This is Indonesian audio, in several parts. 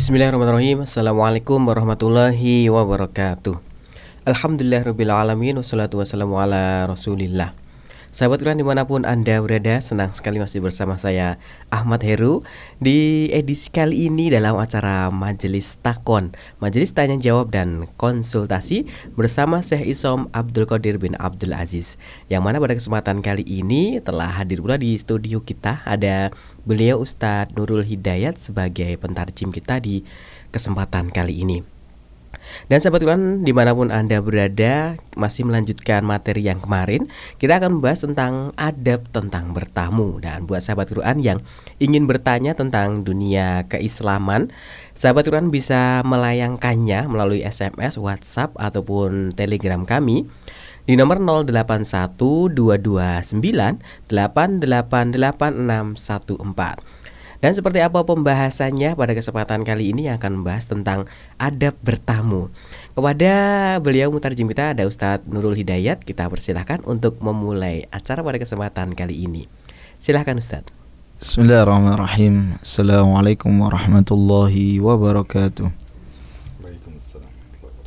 Bismillahirrahmanirrahim. Assalamualaikum warahmatullahi wabarakatuh. Alhamdulillahirrahmanirrahim Wassalatu wassalamu ala rasulillah. Sahabat Quran di mana pun Anda berada Senang sekali masih bersama saya Ahmad Heru. Di edisi kali ini dalam acara Majelis Takon. Majelis Tanya Jawab dan Konsultasi Bersama Syekh Isom Abdul Qadir bin Abdul Aziz. Yang mana pada kesempatan kali ini Telah hadir pula di studio kita Ada beliau Ustadz Nurul Hidayat Sebagai pentarjim kita di kesempatan kali ini. Dan sahabat Quran di mana pun Anda berada Masih melanjutkan materi yang kemarin Kita akan membahas tentang adab tentang bertamu. Dan buat sahabat Quran yang ingin bertanya tentang dunia keislaman Sahabat Quran bisa melayangkannya melalui SMS, WhatsApp, ataupun Telegram kami di nomor 081229888614. Dan seperti apa pembahasannya pada kesempatan kali ini yang akan membahas tentang adab bertamu. Kepada beliau mutarjim kita ada Ustadz Nurul Hidayat, kita persilahkan untuk memulai acara pada kesempatan kali ini. Silahkan Ustadz. Bismillahirrahmanirrahim. Assalamualaikum warahmatullahi wabarakatuh.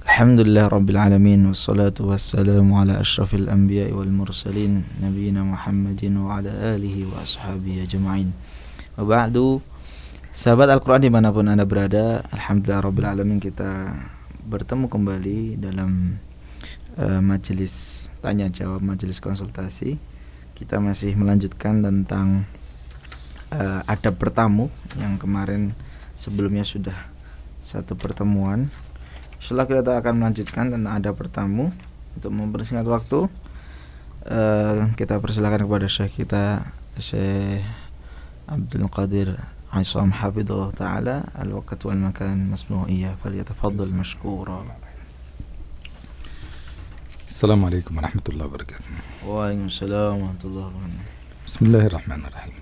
Alhamdulillah Rabbil Alamin Wassalatu wassalamu ala ashrafil anbiya wal mursalin Nabiina Muhammadin wa ala alihi wa ashabihi ajma'in. Waba'du Sahabat Al-Quran di mana pun anda berada Alhamdulillah Rabbil Alamin kita bertemu kembali dalam uh, majelis tanya jawab majelis konsultasi. Kita masih melanjutkan tentang uh, adab bertamu Yang kemarin sebelumnya sudah satu pertemuan Setelah kita akan melanjutkan tentang adab bertamu Untuk mempersingkat waktu uh, Kita persilakan kepada Syekh kita Syekh عبد القادر عصام حفظه الله تعالى الوقت والمكان مسموع إياه فليتفضل مشكورا السلام عليكم ورحمة الله وبركاته وعليكم السلام ورحمة الله وبركاته بسم الله الرحمن الرحيم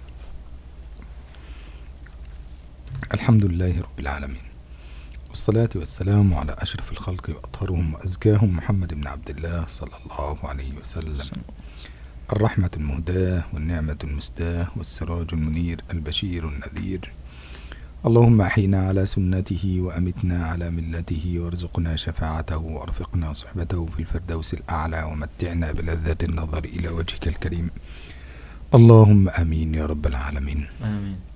الحمد لله رب العالمين والصلاة والسلام على أشرف الخلق وأطهرهم وأزكاهم محمد بن عبد الله صلى الله عليه وسلم. الرحمة المهداة والنعمة المستاة والسراج المنير البشير النذير. اللهم أحينا على سنته وأمتنا على ملته وارزقنا شفاعته وأرفقنا صحبته في الفردوس الأعلى ومتعنا بلذة النظر إلى وجهك الكريم. اللهم آمين يا رب العالمين. آمين.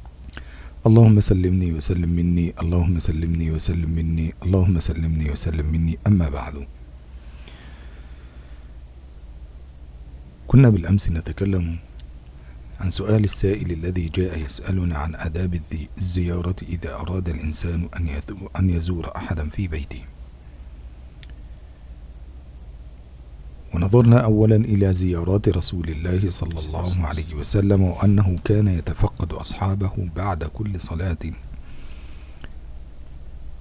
اللهم سلمني وسلم مني اللهم سلمني وسلم مني اللهم سلمني وسلم مني. أما بعد كنا بالأمس نتكلم عن سؤال السائل الذي جاء يسألنا عن آداب الزيارة إذا أراد الإنسان أن يزور أحدا في بيته. ونظرنا أولا إلى زيارات رسول الله صلى الله عليه وسلم وأنه كان يتفقد أصحابه بعد كل صلاة.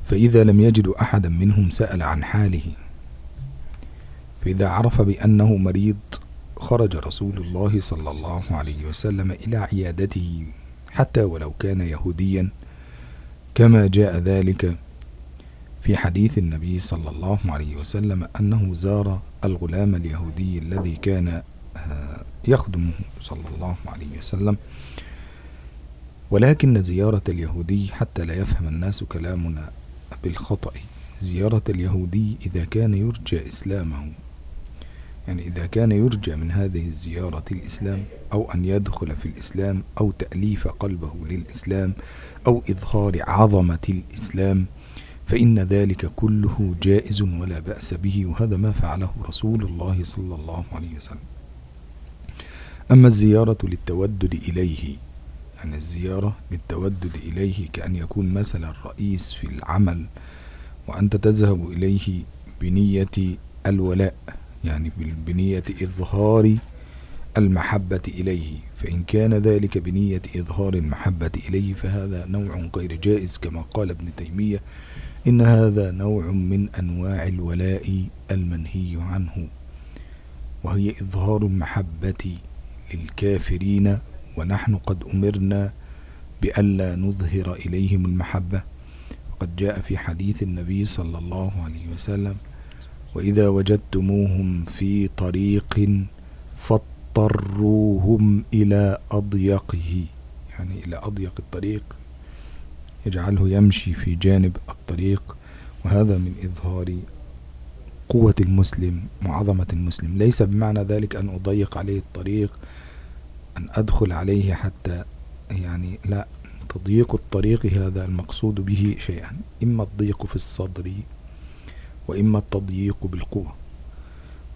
فإذا لم يجد أحدا منهم سأل عن حاله. فإذا عرف بأنه مريض خرج رسول الله صلى الله عليه وسلم إلى عيادته حتى ولو كان يهوديا. كما جاء ذلك في حديث النبي صلى الله عليه وسلم أنه زار الغلام اليهودي الذي كان يخدمه صلى الله عليه وسلم. ولكن زيارة اليهودي حتى لا يفهم الناس كلامنا بالخطأ. زيارة اليهودي إذا كان يرجى إسلامه يعني إذا كان يرجى من هذه الزيارة الإسلام أو أن يدخل في الإسلام أو تأليف قلبه للإسلام أو إظهار عظمة الإسلام فإن ذلك كله جائز ولا بأس به وهذا ما فعله رسول الله صلى الله عليه وسلم. أما الزيارة للتودد إليه يعني الزيارة للتودد إليه كأن يكون مثلا رئيس في العمل وأنت تذهب إليه بنية الولاء يعني بنية إظهار المحبة إليه فإن كان ذلك بنية إظهار المحبة إليه فهذا نوع غير جائز كما قال ابن تيمية إن هذا نوع من أنواع الولاء المنهي عنه وهي إظهار المحبة للكافرين ونحن قد أمرنا بألا نظهر إليهم المحبة. وقد جاء في حديث النبي صلى الله عليه وسلم وإذا وجدتموهم في طريق فاضطروهم إلى أضيقه يعني إلى أضيق الطريق يجعله يمشي في جانب الطريق وهذا من إظهار قوة المسلم وعظمة المسلم. ليس بمعنى ذلك أن أضيق عليه الطريق أن أدخل عليه حتى يعني لا تضييق الطريق هذا المقصود به شيئا إما الضيق في الصدر وإما التضييق بالقوة.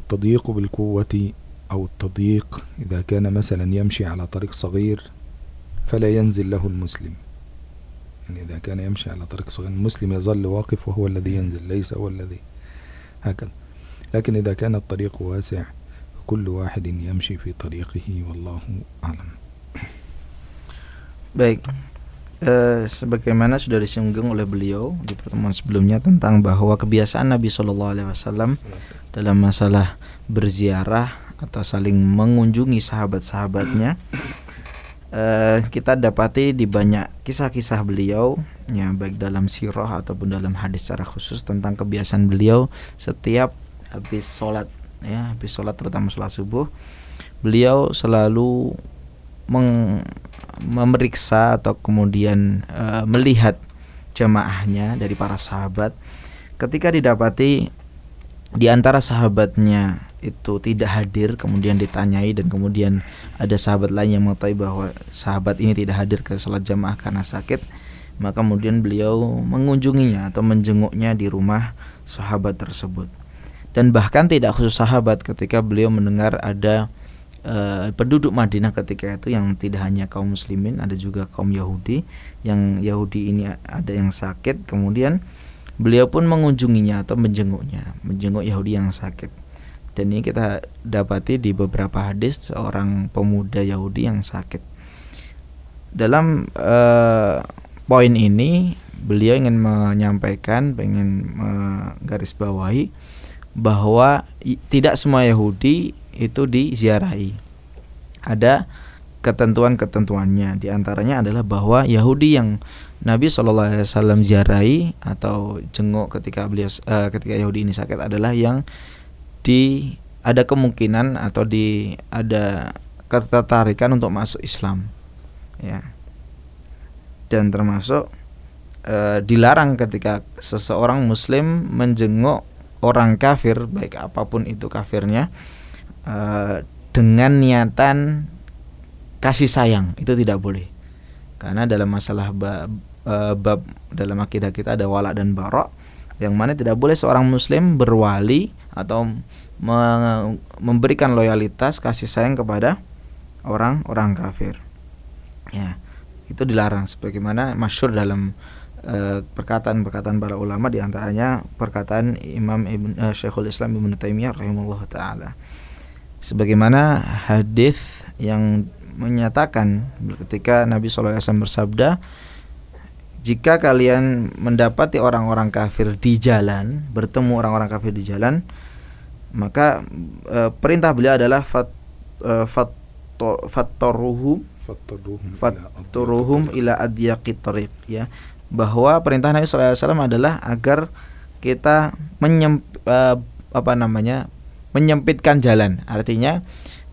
التضييق بالقوة أو التضييق إذا كان مثلا يمشي على طريق صغير فلا ينزل له المسلم. يعني إذا كان يمشي على طريق صغير المسلم يظل واقف وهو الذي ينزل ليس هو الذي هكذا. لكن إذا كان الطريق واسع فكل واحد يمشي في طريقه والله أعلم. Baik, eh, sebagaimana sudah disinggung oleh beliau di pertemuan sebelumnya tentang bahwa kebiasaan Nabi Shallallahu Alaihi Wasallam dalam masalah berziarah atau saling mengunjungi sahabat-sahabatnya, eh, kita dapati di banyak kisah-kisah beliau, ya baik dalam sirah ataupun dalam hadis secara khusus tentang kebiasaan beliau setiap habis sholat, ya habis sholat terutama sholat subuh, beliau selalu meng, memeriksa atau kemudian e, melihat jamaahnya dari para sahabat. Ketika didapati di antara sahabatnya itu tidak hadir kemudian ditanyai dan kemudian ada sahabat lain yang mengetahui bahwa sahabat ini tidak hadir ke sholat jamaah karena sakit maka kemudian beliau mengunjunginya atau menjenguknya di rumah sahabat tersebut. Dan bahkan tidak khusus sahabat ketika beliau mendengar ada uh, penduduk Madinah ketika itu yang tidak hanya kaum muslimin ada juga kaum Yahudi. Yang Yahudi ini ada yang sakit kemudian beliau pun mengunjunginya atau menjenguknya menjenguk Yahudi yang sakit dan ini kita dapati di beberapa hadis seorang pemuda Yahudi yang sakit. Dalam uh, poin ini beliau ingin menyampaikan pengen menggarisbawahi bahwa tidak semua Yahudi itu diziarahi. Ada ketentuan-ketentuannya. Di antaranya adalah bahwa Yahudi yang Nabi Shallallahu Alaihi Wasallam ziarahi atau jenguk ketika beliau uh, ketika Yahudi ini sakit adalah yang di ada kemungkinan atau di ada ketertarikan untuk masuk Islam ya. Dan termasuk e, dilarang ketika seseorang muslim menjenguk orang kafir baik apa pun itu kafirnya e, dengan niatan kasih sayang. Itu tidak boleh. Karena dalam masalah bab, e, bab dalam akidah kita ada wala dan barok yang mana tidak boleh seorang muslim berwali atau memberikan loyalitas kasih sayang kepada orang-orang kafir. Ya, itu dilarang sebagaimana masyur dalam uh, perkataan-perkataan para ulama di antaranya perkataan Imam Ibn uh, Syekhul Islam Ibnu Taimiyah rahimahullah taala. Sebagaimana hadis yang menyatakan ketika Nabi SAW bersabda jika kalian mendapati orang-orang kafir di jalan, bertemu orang-orang kafir di jalan, maka e, perintah beliau adalah fat e, fattoruhum fattoruhum ila adyaqit ya. Bahwa perintah Nabi SAW adalah agar kita menyem, e, apa namanya menyempitkan jalan. Artinya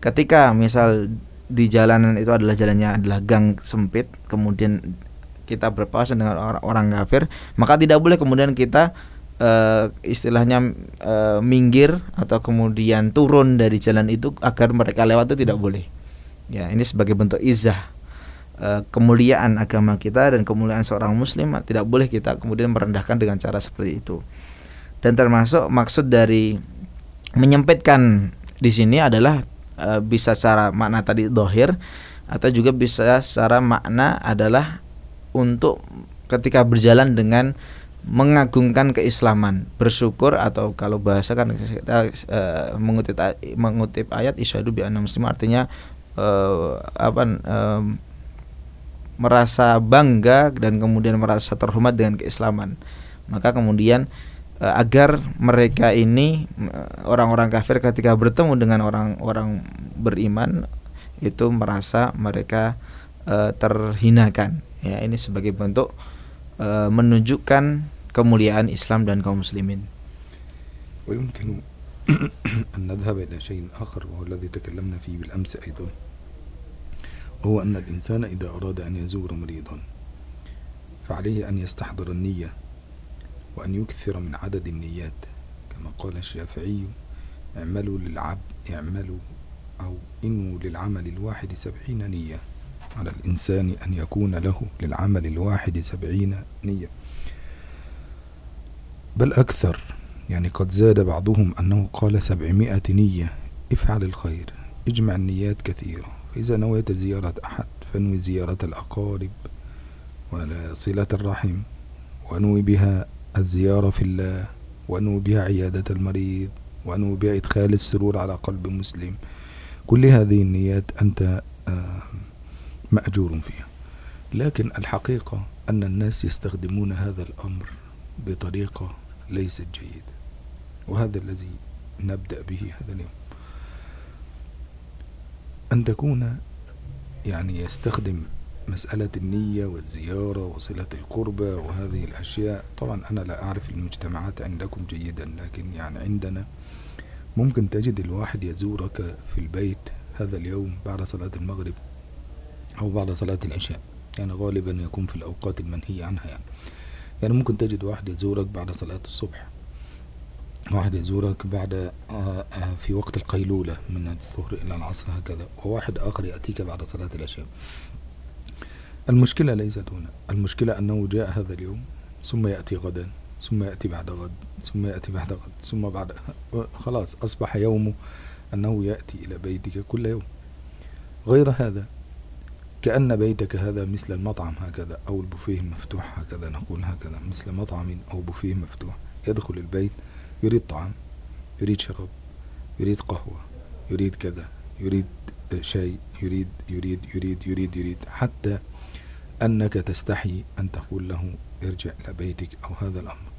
ketika misal di jalanan itu adalah jalannya adalah gang sempit kemudian kita berpapasan dengan orang, orang kafir maka tidak boleh kemudian kita uh, istilahnya uh, minggir atau kemudian turun dari jalan itu agar mereka lewat itu tidak boleh. Ya, ini sebagai bentuk izah uh, kemuliaan agama kita dan kemuliaan seorang muslim tidak boleh kita kemudian merendahkan dengan cara seperti itu. Dan termasuk maksud dari menyempitkan di sini adalah uh, bisa secara makna tadi dohir atau juga bisa secara makna adalah untuk ketika berjalan dengan mengagungkan keislaman, bersyukur atau kalau bahasa kan kita uh, mengutip mengutip ayat isyadu bi muslim artinya uh, apa uh, merasa bangga dan kemudian merasa terhormat dengan keislaman. Maka kemudian uh, agar mereka ini orang-orang kafir ketika bertemu dengan orang-orang beriman itu merasa mereka uh, terhinakan. Ya, ini sebagai bentuk uh, menunjukkan kemuliaan Islam dan kaum muslimin. ويمكن أن نذهب إلى شيء آخر وهو الذي تكلمنا فيه بالأمس أيضا. وهو أن الإنسان إذا أراد أن يزور مريضا فعليه أن يستحضر النية وأن يكثر من عدد النيات. كما قال الشافعي اعملوا للعبد اعملوا أو إنوا للعمل الواحد سبعين نية. على الإنسان أن يكون له للعمل الواحد سبعين نية. بل أكثر يعني قد زاد بعضهم أنه قال سبعمائة نية افعل الخير اجمع النيات كثيرة فإذا نويت زيارة أحد فانوي زيارة الأقارب وصلة الرحم وانوي بها الزيارة في الله وانوي بها عيادة المريض وانوي بها إدخال السرور على قلب مسلم. كل هذه النيات أنت آه، مأجور فيها. لكن الحقيقة أن الناس يستخدمون هذا الأمر بطريقة ليست جيدة. وهذا الذي نبدأ به هذا اليوم. أن تكون يعني يستخدم مسألة النية والزيارة وصلة القربة وهذه الأشياء. طبعا أنا لا أعرف المجتمعات عندكم جيدا لكن يعني عندنا ممكن تجد الواحد يزورك في البيت هذا اليوم بعد صلاة المغرب أو بعد صلاة العشاء. يعني غالبا يكون في الأوقات المنهي عنها يعني. يعني ممكن تجد واحد يزورك بعد صلاة الصبح. واحد يزورك بعد آه، آه، في وقت القيلولة من الظهر إلى العصر هكذا. وواحد آخر يأتيك بعد صلاة العشاء. المشكلة ليست هنا. المشكلة أنه جاء هذا اليوم ثم يأتي غدا ثم يأتي بعد غد ثم يأتي بعد غد ثم بعد خلاص أصبح يومه أنه يأتي إلى بيتك كل يوم. غير هذا كأن بيتك هذا مثل المطعم هكذا أو البوفيه المفتوح هكذا نقول هكذا مثل مطعم أو بوفيه مفتوح. يدخل البيت يريد طعام يريد شراب يريد قهوة يريد كذا يريد شاي يريد يريد يريد يريد يريد حتى أنك تستحي أن تقول له ارجع إلى بيتك أو هذا الأمر.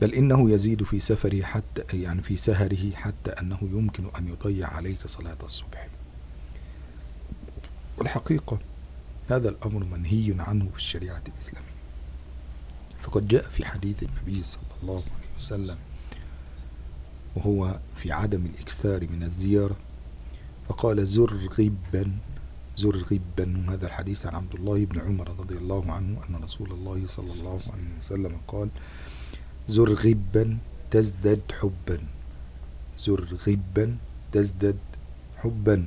بل إنه يزيد في سفره حتى يعني في سهره حتى أنه يمكن أن يضيع عليك صلاة الصبح. والحقيقة هذا الأمر منهي عنه في الشريعة الإسلامية. فقد جاء في حديث النبي صلى الله عليه وسلم وهو في عدم الإكثار من الزيارة فقال زر غبا زر غبا. هذا الحديث عن عبد الله بن عمر رضي الله عنه أن رسول الله صلى الله عليه وسلم قال زر غبا تزدد حبا زر غبا تزدد حبا.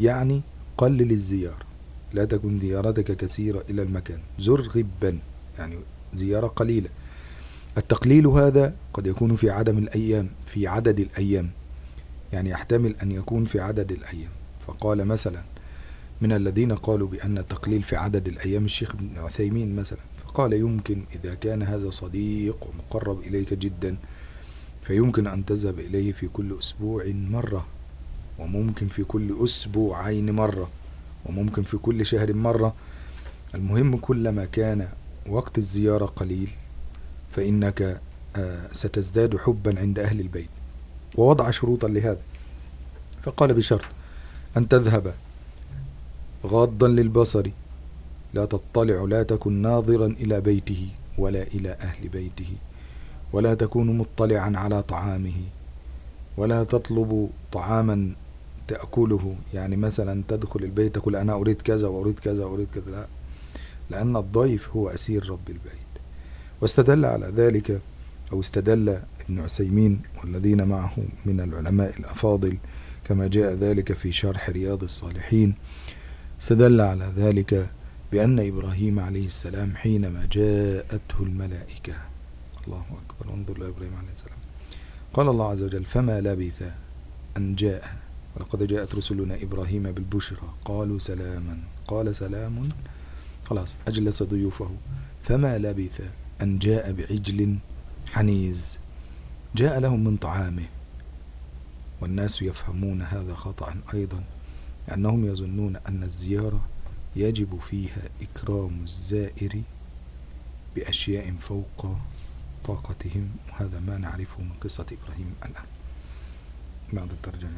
يعني قلل الزيارة. لا تكن زيارتك كثيرة إلى المكان. زر غبا يعني زيارة قليلة. التقليل هذا قد يكون في عدم الأيام في عدد الأيام. يعني يحتمل أن يكون في عدد الأيام. فقال مثلا من الذين قالوا بأن التقليل في عدد الأيام الشيخ ابن عثيمين مثلا. فقال يمكن إذا كان هذا صديق ومقرب إليك جدا فيمكن أن تذهب إليه في كل أسبوع مرة. وممكن في كل أسبوعين مرة وممكن في كل شهر مرة. المهم كلما كان وقت الزيارة قليل فإنك آه، ستزداد حبا عند أهل البيت. ووضع شروطا لهذا. فقال بشرط أن تذهب غاضا للبصر. لا تطلع لا تكن ناظرا إلى بيته ولا إلى أهل بيته. ولا تكون مطلعا على طعامه. ولا تطلب طعاما تأكله. يعني مثلا تدخل البيت تقول أنا أريد كذا وأريد كذا وأريد كذا. لا. لأن الضيف هو أسير رب البيت. واستدل على ذلك أو استدل ابن عثيمين والذين معه من العلماء الأفاضل كما جاء ذلك في شرح رياض الصالحين. استدل على ذلك بأن إبراهيم عليه السلام حينما جاءته الملائكة. الله أكبر. انظر لإبراهيم عليه السلام. قال الله عز وجل فما لبث أن جاء ولقد جاءت رسلنا إبراهيم بالبشرى. قالوا سلاما. قال سلام. خلاص أجلس ضيوفه فما لبث أن جاء بعجل حنيز. جاء لهم من طعامه. والناس يفهمون هذا خطأ أيضا لأنهم يظنون أن الزيارة يجب فيها إكرام الزائر بأشياء فوق طاقتهم. وهذا ما نعرفه من قصة إبراهيم الآن. بعد الترجمة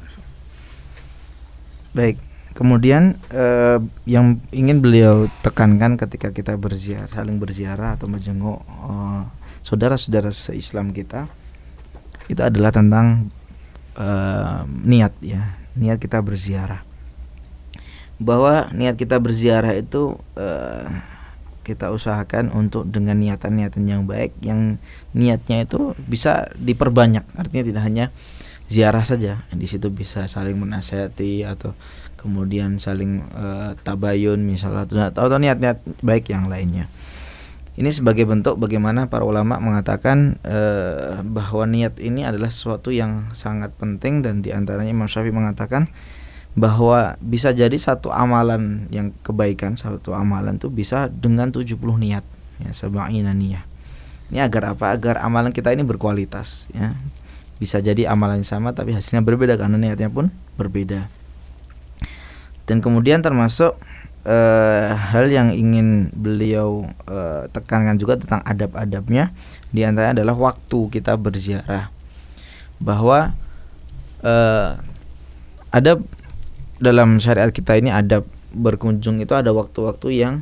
Baik, kemudian eh, yang ingin beliau tekankan ketika kita berziarah, saling berziarah atau menjenguk eh, saudara-saudara se-Islam kita, itu adalah tentang eh, niat ya, niat kita berziarah. Bahwa niat kita berziarah itu eh, kita usahakan untuk dengan niatan-niatan yang baik yang niatnya itu bisa diperbanyak. Artinya tidak hanya ziarah saja. Di situ bisa saling menasihati atau kemudian saling uh, tabayun misalnya. Atau, atau niat-niat baik yang lainnya. Ini sebagai bentuk bagaimana para ulama mengatakan uh, bahwa niat ini adalah sesuatu yang sangat penting dan di antaranya Imam Syafi'i mengatakan bahwa bisa jadi satu amalan yang kebaikan satu amalan itu bisa dengan 70 niat ya sab'ina niyah. Ini agar apa? Agar amalan kita ini berkualitas ya bisa jadi amalan sama tapi hasilnya berbeda karena niatnya pun berbeda. Dan kemudian termasuk uh, hal yang ingin beliau uh, tekankan juga tentang adab-adabnya di antaranya adalah waktu kita berziarah. Bahwa uh, adab dalam syariat kita ini ada berkunjung itu ada waktu-waktu yang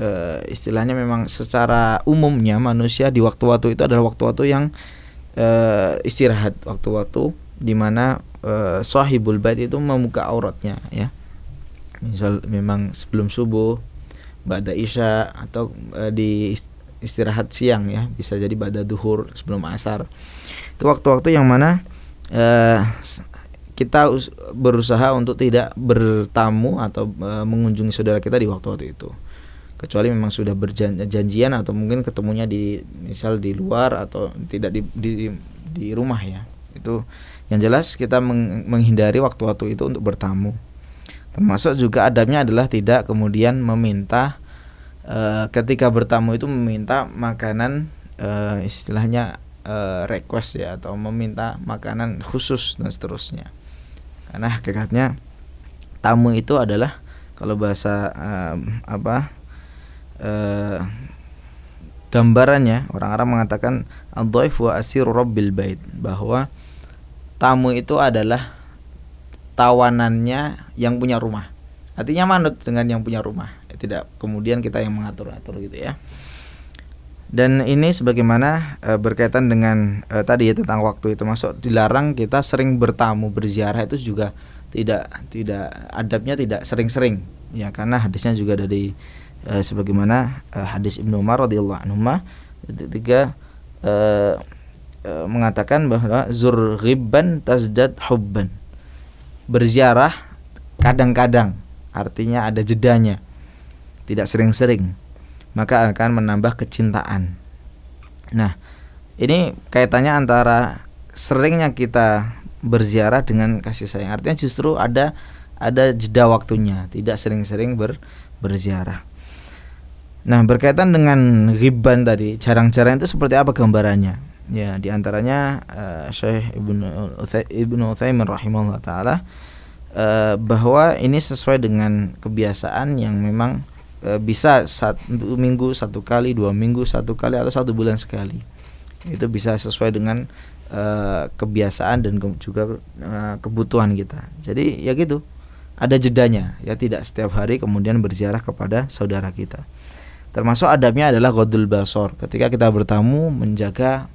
uh, istilahnya memang secara umumnya manusia di waktu-waktu itu adalah waktu-waktu yang uh, istirahat waktu-waktu di mana uh, sahibul bait itu membuka auratnya ya. Misal memang sebelum subuh ba'da isya atau uh, di istirahat siang ya. Bisa jadi pada duhur sebelum asar. Itu waktu-waktu yang mana uh, kita berusaha untuk tidak bertamu atau mengunjungi saudara kita di waktu-waktu itu kecuali memang sudah berjanjian atau mungkin ketemunya di misal di luar atau tidak di di, di rumah ya. Itu yang jelas kita meng, menghindari waktu-waktu itu untuk bertamu. Termasuk juga adabnya adalah tidak kemudian meminta e, ketika bertamu itu meminta makanan e, istilahnya e, request ya atau meminta makanan khusus dan seterusnya. Karena hakikatnya tamu itu adalah kalau bahasa uh, apa uh, gambarannya orang-orang mengatakan adhaif wa asir rabbil bait bahwa tamu itu adalah tawanannya yang punya rumah. Artinya manut dengan yang punya rumah. Tidak kemudian kita yang mengatur-atur gitu ya. Dan ini sebagaimana e, berkaitan dengan e, tadi ya tentang waktu itu masuk dilarang kita sering bertamu berziarah itu juga tidak tidak adabnya tidak sering-sering. Ya karena hadisnya juga dari e, sebagaimana e, hadis Ibnu Umar radhiyallahu anhu ketika e, e, mengatakan bahwa zur ghibban tazdad hubban berziarah kadang-kadang artinya ada jedanya tidak sering-sering maka akan menambah kecintaan. Nah, ini kaitannya antara seringnya kita berziarah dengan kasih sayang. Artinya justru ada ada jeda waktunya, tidak sering-sering ber, berziarah. Nah, berkaitan dengan riban tadi, jarang-jarang itu seperti apa gambarannya? Ya, di antaranya uh, Syekh Ibnu Ibnu rahimahullah taala uh, bahwa ini sesuai dengan kebiasaan yang memang e, bisa satu minggu satu kali dua minggu satu kali atau satu bulan sekali. Itu bisa sesuai dengan e, kebiasaan dan ke, juga e, kebutuhan kita. Jadi ya gitu. Ada jedanya. Ya tidak setiap hari kemudian berziarah kepada saudara kita termasuk adabnya adalah godul basor ketika kita bertamu menjaga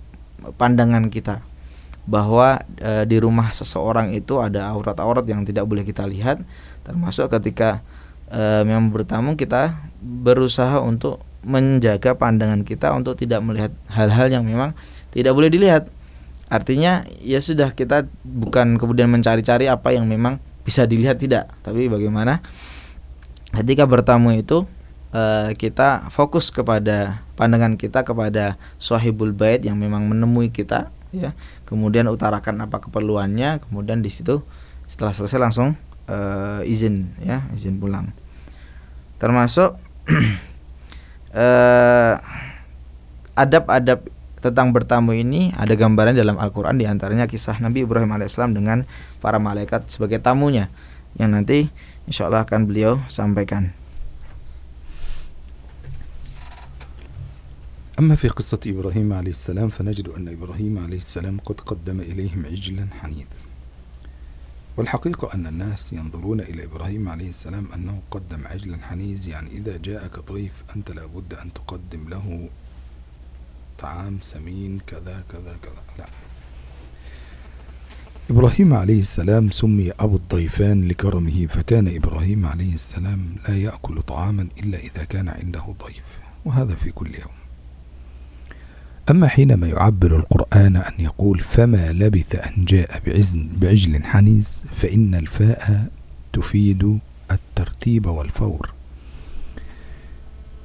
pandangan kita bahwa e, di rumah seseorang itu ada aurat-aurat yang tidak boleh kita lihat. Termasuk ketika e, memang bertamu kita berusaha untuk menjaga pandangan kita untuk tidak melihat hal-hal yang memang tidak boleh dilihat. Artinya ya sudah kita bukan kemudian mencari-cari apa yang memang bisa dilihat tidak, tapi bagaimana? Ketika bertamu itu e, kita fokus kepada pandangan kita kepada sahibul bait yang memang menemui kita ya. Kemudian utarakan apa keperluannya, kemudian di situ setelah selesai langsung uh, izin ya izin pulang termasuk uh, adab-adab tentang bertamu ini ada gambaran dalam Al-Quran di antaranya kisah Nabi Ibrahim alaihissalam dengan para malaikat sebagai tamunya yang nanti insya Allah akan beliau sampaikan. أما في قصة إبراهيم عليه السلام فنجد أن إبراهيم عليه السلام قد قدم إليهم عجلا حنيذا. والحقيقة أن الناس ينظرون إلى إبراهيم عليه السلام أنه قدم عجلا حنيز يعني إذا جاءك ضيف أنت لابد أن تقدم له طعام سمين كذا كذا كذا. لا. إبراهيم عليه السلام سمي أبو الضيفان لكرمه فكان إبراهيم عليه السلام لا يأكل طعاما إلا إذا كان عنده ضيف وهذا في كل يوم. أما حينما يعبر القرآن أن يقول فما لبث أن جاء بعزن بعجل حنيز فإن الفاء تفيد الترتيب والفور.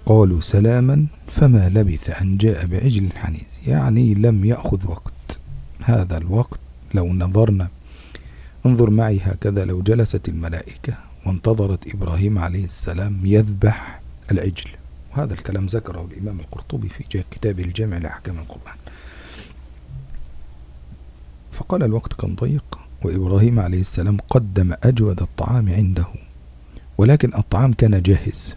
قالوا سلاما فما لبث أن جاء بعجل حنيز. يعني لم يأخذ وقت. هذا الوقت لو نظرنا انظر معي هكذا لو جلست الملائكة وانتظرت إبراهيم عليه السلام يذبح العجل. وهذا الكلام ذكره الإمام القرطبي في كتابه الجامع لأحكام القرآن. فقال الوقت كان ضيق وإبراهيم عليه السلام قدم أجود الطعام عنده ولكن الطعام كان جاهز.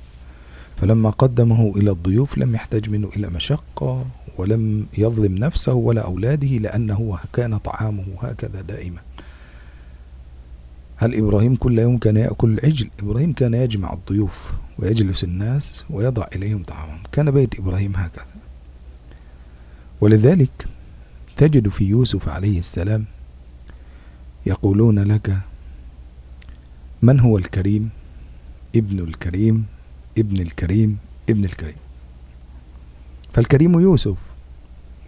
فلما قدمه إلى الضيوف لم يحتاج منه إلى مشقة ولم يظلم نفسه ولا أولاده لأنه كان طعامه هكذا دائما. هل إبراهيم كل يوم كان يأكل العجل إبراهيم كان يجمع الضيوف ويجلس الناس ويضع إليهم طعامهم. كان بيت إبراهيم هكذا. ولذلك تجد في يوسف عليه السلام يقولون لك من هو الكريم؟ ابن الكريم ابن الكريم ابن الكريم. فالكريم يوسف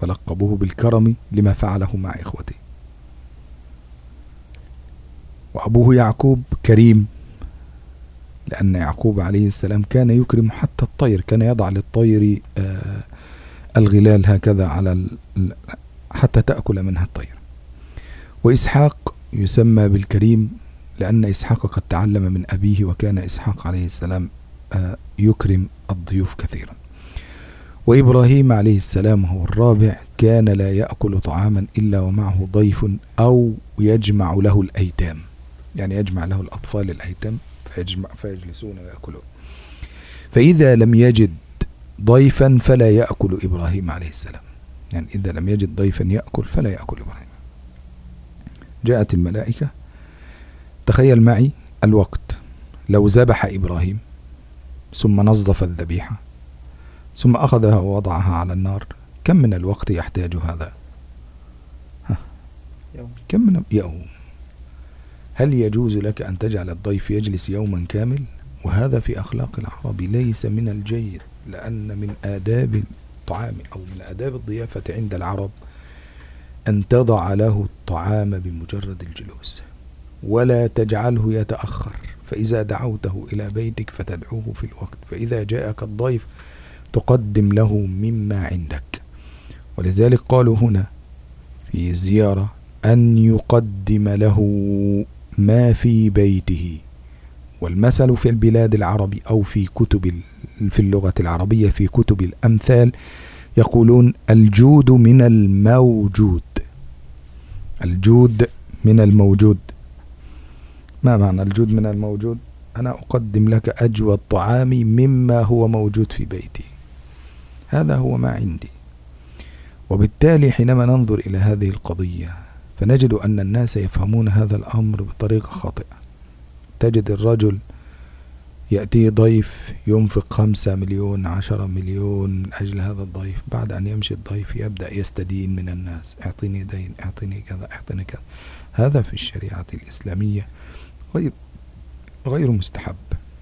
ولقبوه بالكرم لما فعله مع إخوته. وأبوه يعقوب كريم لأن يعقوب عليه السلام كان يكرم حتى الطير كان يضع للطير آه الغلال هكذا على حتى تأكل منها الطير. وإسحاق يسمى بالكريم لأن إسحاق قد تعلم من أبيه وكان إسحاق عليه السلام آه يكرم الضيوف كثيرا. وإبراهيم عليه السلام هو الرابع كان لا يأكل طعاما إلا ومعه ضيف أو يجمع له الأيتام. يعني يجمع له الأطفال الأيتام فيجمع فيجلسون ويأكلون. فإذا لم يجد ضيفا فلا يأكل إبراهيم عليه السلام. يعني إذا لم يجد ضيفا يأكل فلا يأكل إبراهيم. جاءت الملائكة تخيل معي الوقت. لو ذبح إبراهيم ثم نظف الذبيحة ثم أخذها ووضعها على النار كم من الوقت يحتاج هذا؟ ها. كم من يوم. هل يجوز لك أن تجعل الضيف يجلس يوما كامل؟ وهذا في أخلاق العرب ليس من الجيد لأن من آداب الطعام أو من آداب الضيافة عند العرب أن تضع له الطعام بمجرد الجلوس ولا تجعله يتأخر. فإذا دعوته إلى بيتك فتدعوه في الوقت. فإذا جاءك الضيف تقدم له مما عندك. ولذلك قالوا هنا في الزيارة أن يقدم له ما في بيته. والمثل في البلاد العربي أو في كتب في اللغة العربية في كتب الأمثال يقولون الجود من الموجود. الجود من الموجود. ما معنى الجود من الموجود؟ أنا أقدم لك أجود طعامي مما هو موجود في بيتي. هذا هو ما عندي. وبالتالي حينما ننظر إلى هذه القضية فنجد أن الناس يفهمون هذا الأمر بطريقة خاطئة. تجد الرجل يأتيه ضيف ينفق خمسة مليون عشرة مليون من أجل هذا الضيف. بعد أن يمشي الضيف يبدأ يستدين من الناس. اعطيني دين اعطيني كذا اعطيني كذا. هذا في الشريعة الإسلامية غير غير مستحب.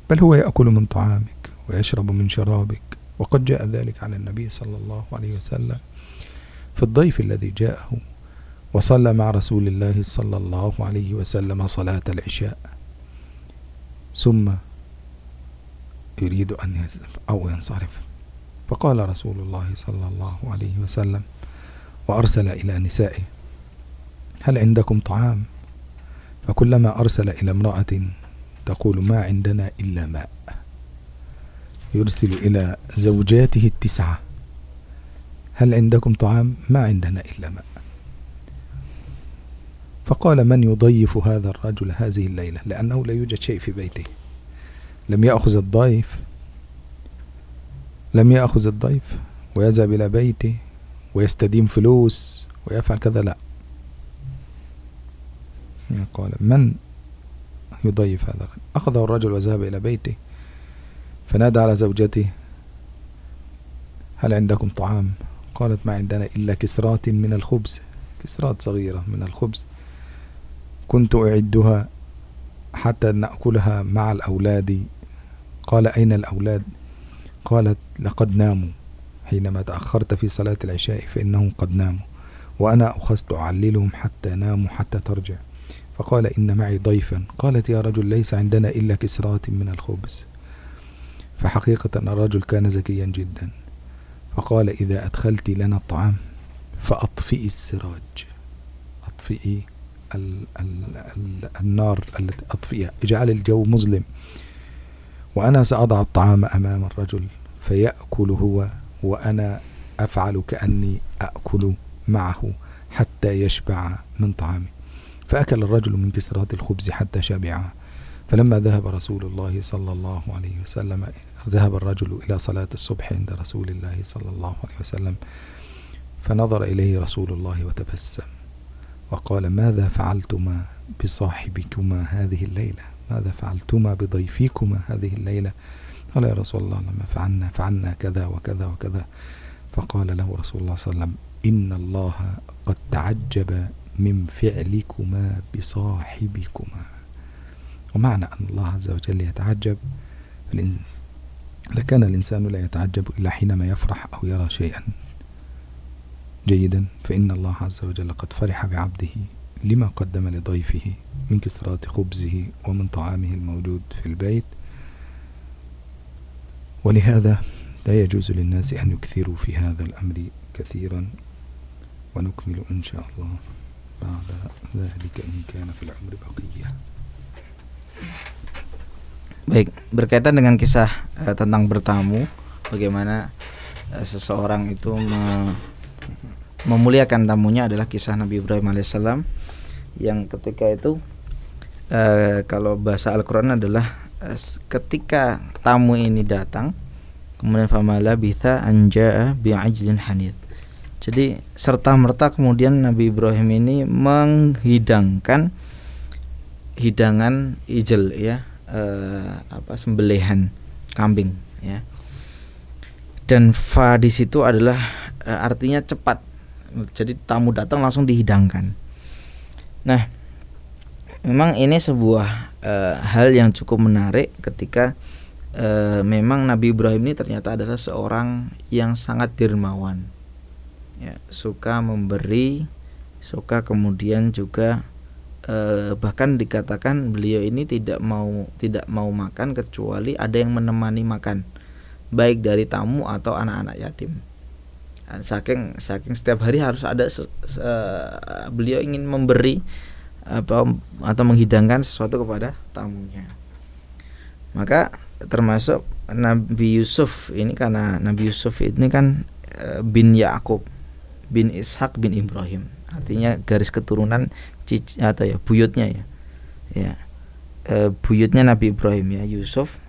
بل هو يأكل من طعامك ويشرب من شرابك. وقد جاء ذلك عن النبي صلى الله عليه وسلم. في الضيف الذي جاءه وصلى مع رسول الله صلى الله عليه وسلم صلاة العشاء. ثم يريد أن أو ينصرف. فقال رسول الله صلى الله عليه وسلم وأرسل إلى نسائه. هل عندكم طعام؟ فكلما أرسل إلى امرأة تقول ما عندنا إلا ماء. يرسل إلى زوجاته التسعة هل عندكم طعام؟ ما عندنا إلا ماء. فقال من يضيف هذا الرجل هذه الليلة؟ لأنه لا يوجد شيء في بيته. لم يأخذ الضيف؟ لم يأخذ الضيف؟ ويذهب إلى بيته؟ ويستدين فلوس؟ ويفعل كذا؟ لا. قال من يضيف هذا الرجل؟ أخذه الرجل وذهب إلى بيته فنادى على زوجته هل عندكم طعام؟ قالت ما عندنا إلا كسرات من الخبز. كسرات صغيرة من الخبز. كنت أعدها حتى نأكلها مع الأولاد. قال أين الأولاد؟ قالت لقد ناموا. حينما تأخرت في صلاة العشاء فإنهم قد ناموا وأنا أخذت أعللهم حتى ناموا حتى ترجع. فقال إن معي ضيفا. قالت يا رجل ليس عندنا إلا كسرات من الخبز. فحقيقة الرجل كان ذكيا جدا. فقال إذا أدخلت لنا الطعام فأطفئي السراج. أطفئي ال ال ال النار التي أطفئها اجعل الجو مظلم. وأنا سأضع الطعام أمام الرجل فيأكل هو وأنا أفعل كأني أكل معه حتى يشبع من طعامي فأكل الرجل من كسرات الخبز حتى شبع. فلما ذهب رسول الله صلى الله عليه وسلم ذهب الرجل إلى صلاة الصبح عند رسول الله صلى الله عليه وسلم فنظر إليه رسول الله وتبسم. وقال ماذا فعلتما بصاحبكما هذه الليلة؟ ماذا فعلتما بضيفكما هذه الليلة؟ قال يا رسول الله لما فعلنا فعلنا كذا وكذا وكذا. فقال له رسول الله صلى الله عليه وسلم إن الله قد تعجب من فعلكما بصاحبكما. ومعنى أن الله عز وجل يتعجب لكان الإنسان لا يتعجب إلا حينما يفرح أو يرى شيئا. جيدا فإن الله عز وجل قد فرح بعبده لما قدم لضيفه من كسرات خبزه ومن طعامه الموجود في البيت. ولهذا لا يجوز للناس أن يكثروا في هذا الأمر كثيرا ونكمل إن شاء الله بعد ذلك إن كان في العمر بقية. Baik, berkaitan dengan kisah uh, tentang bertamu, bagaimana uh, seseorang itu me memuliakan tamunya adalah kisah Nabi Ibrahim alaihissalam yang ketika itu uh, kalau bahasa Al-Qur'an adalah uh, ketika tamu ini datang kemudian famala bitha anja bi'ajlin hanid. Jadi serta merta kemudian Nabi Ibrahim ini menghidangkan hidangan ijel ya uh, apa sembelihan kambing ya dan fa di situ adalah artinya cepat jadi tamu datang langsung dihidangkan. Nah memang ini sebuah uh, hal yang cukup menarik ketika uh, memang Nabi Ibrahim ini ternyata adalah seorang yang sangat dermawan. Ya suka memberi suka kemudian juga eh, bahkan dikatakan beliau ini tidak mau tidak mau makan kecuali ada yang menemani makan baik dari tamu atau anak-anak yatim saking saking setiap hari harus ada se, se, beliau ingin memberi apa atau menghidangkan sesuatu kepada tamunya. Maka termasuk Nabi Yusuf ini karena Nabi Yusuf ini kan e, bin Yakub bin Ishak bin Ibrahim. Artinya garis keturunan cici atau ya buyutnya ya. Ya e, buyutnya Nabi Ibrahim ya Yusuf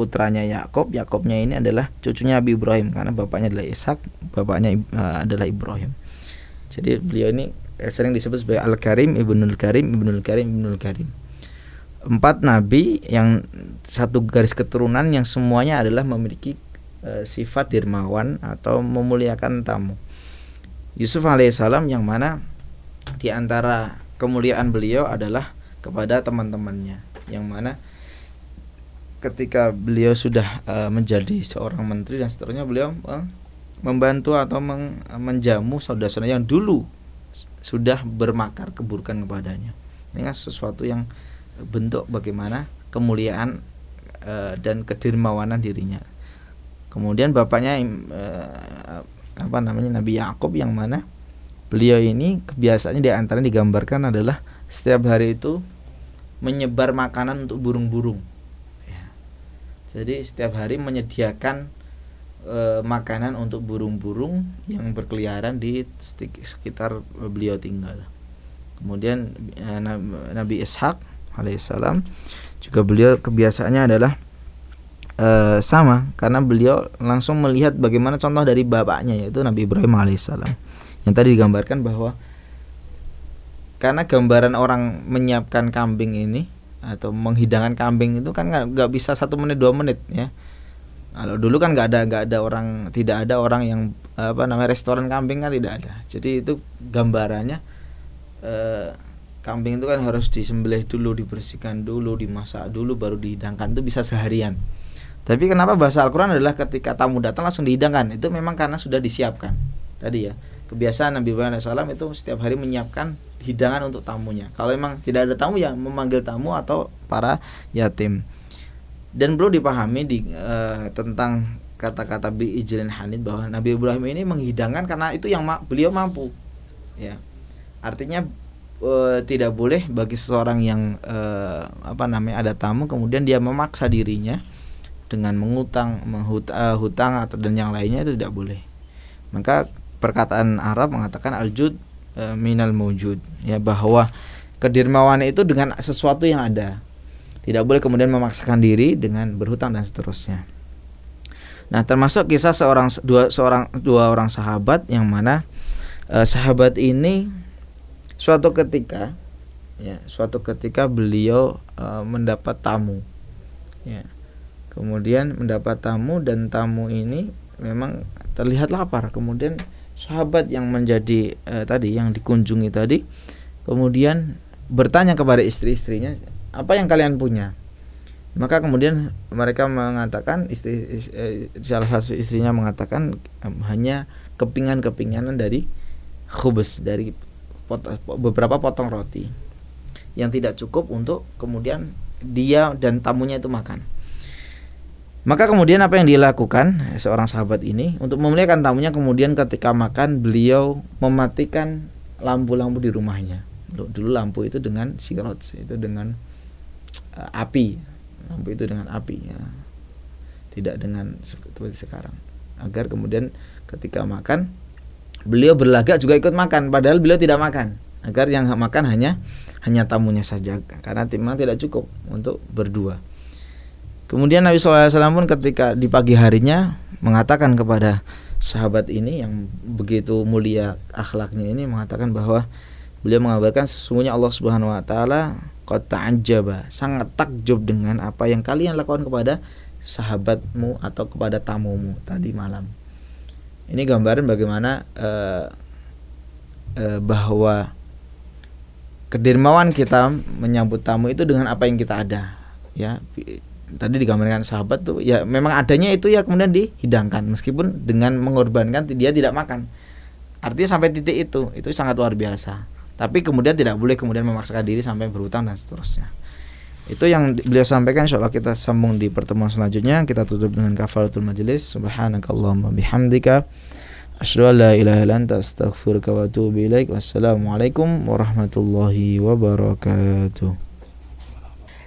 putranya Yakob. Yakobnya ini adalah cucunya Nabi Ibrahim karena bapaknya adalah Ishak bapaknya e, adalah Ibrahim. Jadi beliau ini e, sering disebut sebagai Al Karim Ibnul Karim Ibnul Karim Ibnul Karim. Empat nabi yang satu garis keturunan yang semuanya adalah memiliki e, sifat dermawan atau memuliakan tamu. Yusuf alaihissalam yang mana di antara kemuliaan beliau adalah kepada teman-temannya yang mana ketika beliau sudah uh, menjadi seorang menteri dan seterusnya beliau uh, membantu atau meng, menjamu saudara-saudara yang dulu sudah bermakar keburukan kepadanya. Ini kan sesuatu yang bentuk bagaimana kemuliaan uh, dan kedermawanan dirinya. Kemudian bapaknya uh, apa namanya Nabi Yakub yang mana beliau ini kebiasaannya di antara digambarkan adalah setiap hari itu menyebar makanan untuk burung-burung. Jadi setiap hari menyediakan e, makanan untuk burung-burung yang berkeliaran di sekitar beliau tinggal. Kemudian e, Nabi Ishak alaihissalam juga beliau kebiasaannya adalah e, sama karena beliau langsung melihat bagaimana contoh dari bapaknya yaitu Nabi Ibrahim alaihissalam yang tadi digambarkan bahwa karena gambaran orang menyiapkan kambing ini atau menghidangkan kambing itu kan nggak bisa satu menit dua menit ya. Kalau dulu kan nggak ada nggak ada orang tidak ada orang yang apa namanya restoran kambing kan tidak ada. Jadi itu gambarannya eh, kambing itu kan harus disembelih dulu dibersihkan dulu dimasak dulu baru dihidangkan. Itu bisa seharian. Tapi kenapa bahasa Al-Quran adalah ketika tamu datang langsung dihidangkan? Itu memang karena sudah disiapkan. Tadi ya Kebiasaan Nabi Ibrahim AS itu setiap hari menyiapkan hidangan untuk tamunya. Kalau memang tidak ada tamu ya memanggil tamu atau para yatim. Dan perlu dipahami di, uh, tentang kata-kata bi ijlin hanid bahwa Nabi Ibrahim ini menghidangkan karena itu yang ma beliau mampu. Ya. Artinya e, tidak boleh bagi seseorang yang e, apa namanya ada tamu kemudian dia memaksa dirinya dengan mengutang, menghutang atau dan yang lainnya itu tidak boleh. Maka perkataan Arab mengatakan aljud uh, minal mujud ya bahwa kedermawanan itu dengan sesuatu yang ada. Tidak boleh kemudian memaksakan diri dengan berhutang dan seterusnya. Nah, termasuk kisah seorang dua seorang dua orang sahabat yang mana uh, sahabat ini suatu ketika ya, suatu ketika beliau uh, mendapat tamu. Ya kemudian mendapat tamu dan tamu ini memang terlihat lapar kemudian sahabat yang menjadi eh, tadi yang dikunjungi tadi kemudian bertanya kepada istri-istrinya apa yang kalian punya? Maka kemudian mereka mengatakan istri, istri eh, salah satu istrinya mengatakan eh, hanya kepingan-kepinganan dari khubes dari pot, beberapa potong roti yang tidak cukup untuk kemudian dia dan tamunya itu makan maka kemudian apa yang dilakukan seorang sahabat ini untuk memuliakan tamunya kemudian ketika makan beliau mematikan lampu-lampu di rumahnya. Dulu lampu itu dengan sirot itu dengan uh, api. Lampu itu dengan api ya. Tidak dengan seperti sekarang. Agar kemudian ketika makan beliau berlagak juga ikut makan padahal beliau tidak makan. Agar yang makan hanya hanya tamunya saja karena timang tidak cukup untuk berdua. Kemudian Nabi SAW pun ketika di pagi harinya mengatakan kepada sahabat ini yang begitu mulia akhlaknya ini mengatakan bahwa beliau mengabarkan sesungguhnya Allah Subhanahu wa taala qad ta'ajjaba sangat takjub dengan apa yang kalian lakukan kepada sahabatmu atau kepada tamumu tadi malam. Ini gambaran bagaimana uh, uh, bahwa kedermawan kita menyambut tamu itu dengan apa yang kita ada ya tadi digambarkan sahabat tuh ya memang adanya itu ya kemudian dihidangkan. Meskipun dengan mengorbankan dia tidak makan. Artinya sampai titik itu itu sangat luar biasa. Tapi kemudian tidak boleh kemudian memaksakan diri sampai berhutang dan seterusnya. Itu yang beliau sampaikan. Insya Allah kita sambung di pertemuan selanjutnya. Kita tutup dengan kafaratul majelis subhanakallahumma bihamdika. Asyhadu an la ilaha illa anta astaghfiruka wa atubu warahmatullahi wabarakatuh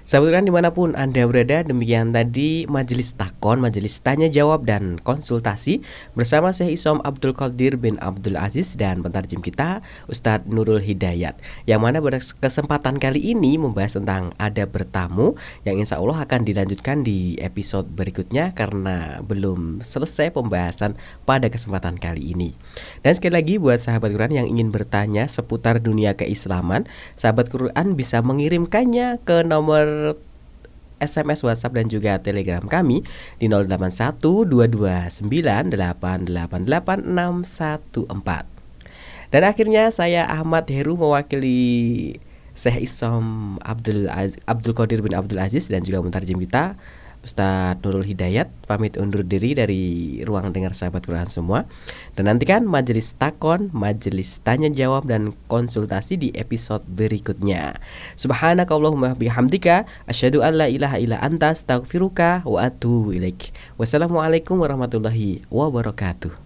Sahabat Quran di mana pun Anda berada Demikian tadi majelis takon Majelis tanya jawab dan konsultasi Bersama Syekh Isom Abdul Qadir bin Abdul Aziz Dan pentarjim kita Ustadz Nurul Hidayat. Yang mana pada kesempatan kali ini Membahas tentang ada bertamu Yang insya Allah akan dilanjutkan di episode berikutnya Karena belum selesai pembahasan pada kesempatan kali ini. Dan sekali lagi buat sahabat Quran yang ingin bertanya Seputar dunia keislaman Sahabat Quran bisa mengirimkannya ke nomor SMS, WhatsApp dan juga Telegram kami di 081229888614. Dan akhirnya saya Ahmad Heru mewakili Syekh Isom Abdul Abdul Qadir bin Abdul Aziz dan juga mentarjem kita Ustadz Nurul Hidayat pamit undur diri dari ruang dengar sahabat Quran semua dan nantikan majelis takon, majelis tanya jawab dan konsultasi di episode berikutnya. Subhanakallahumma bihamdika asyhadu an la ilaha illa anta astaghfiruka wa atubu ilaik. Wassalamualaikum warahmatullahi wabarakatuh.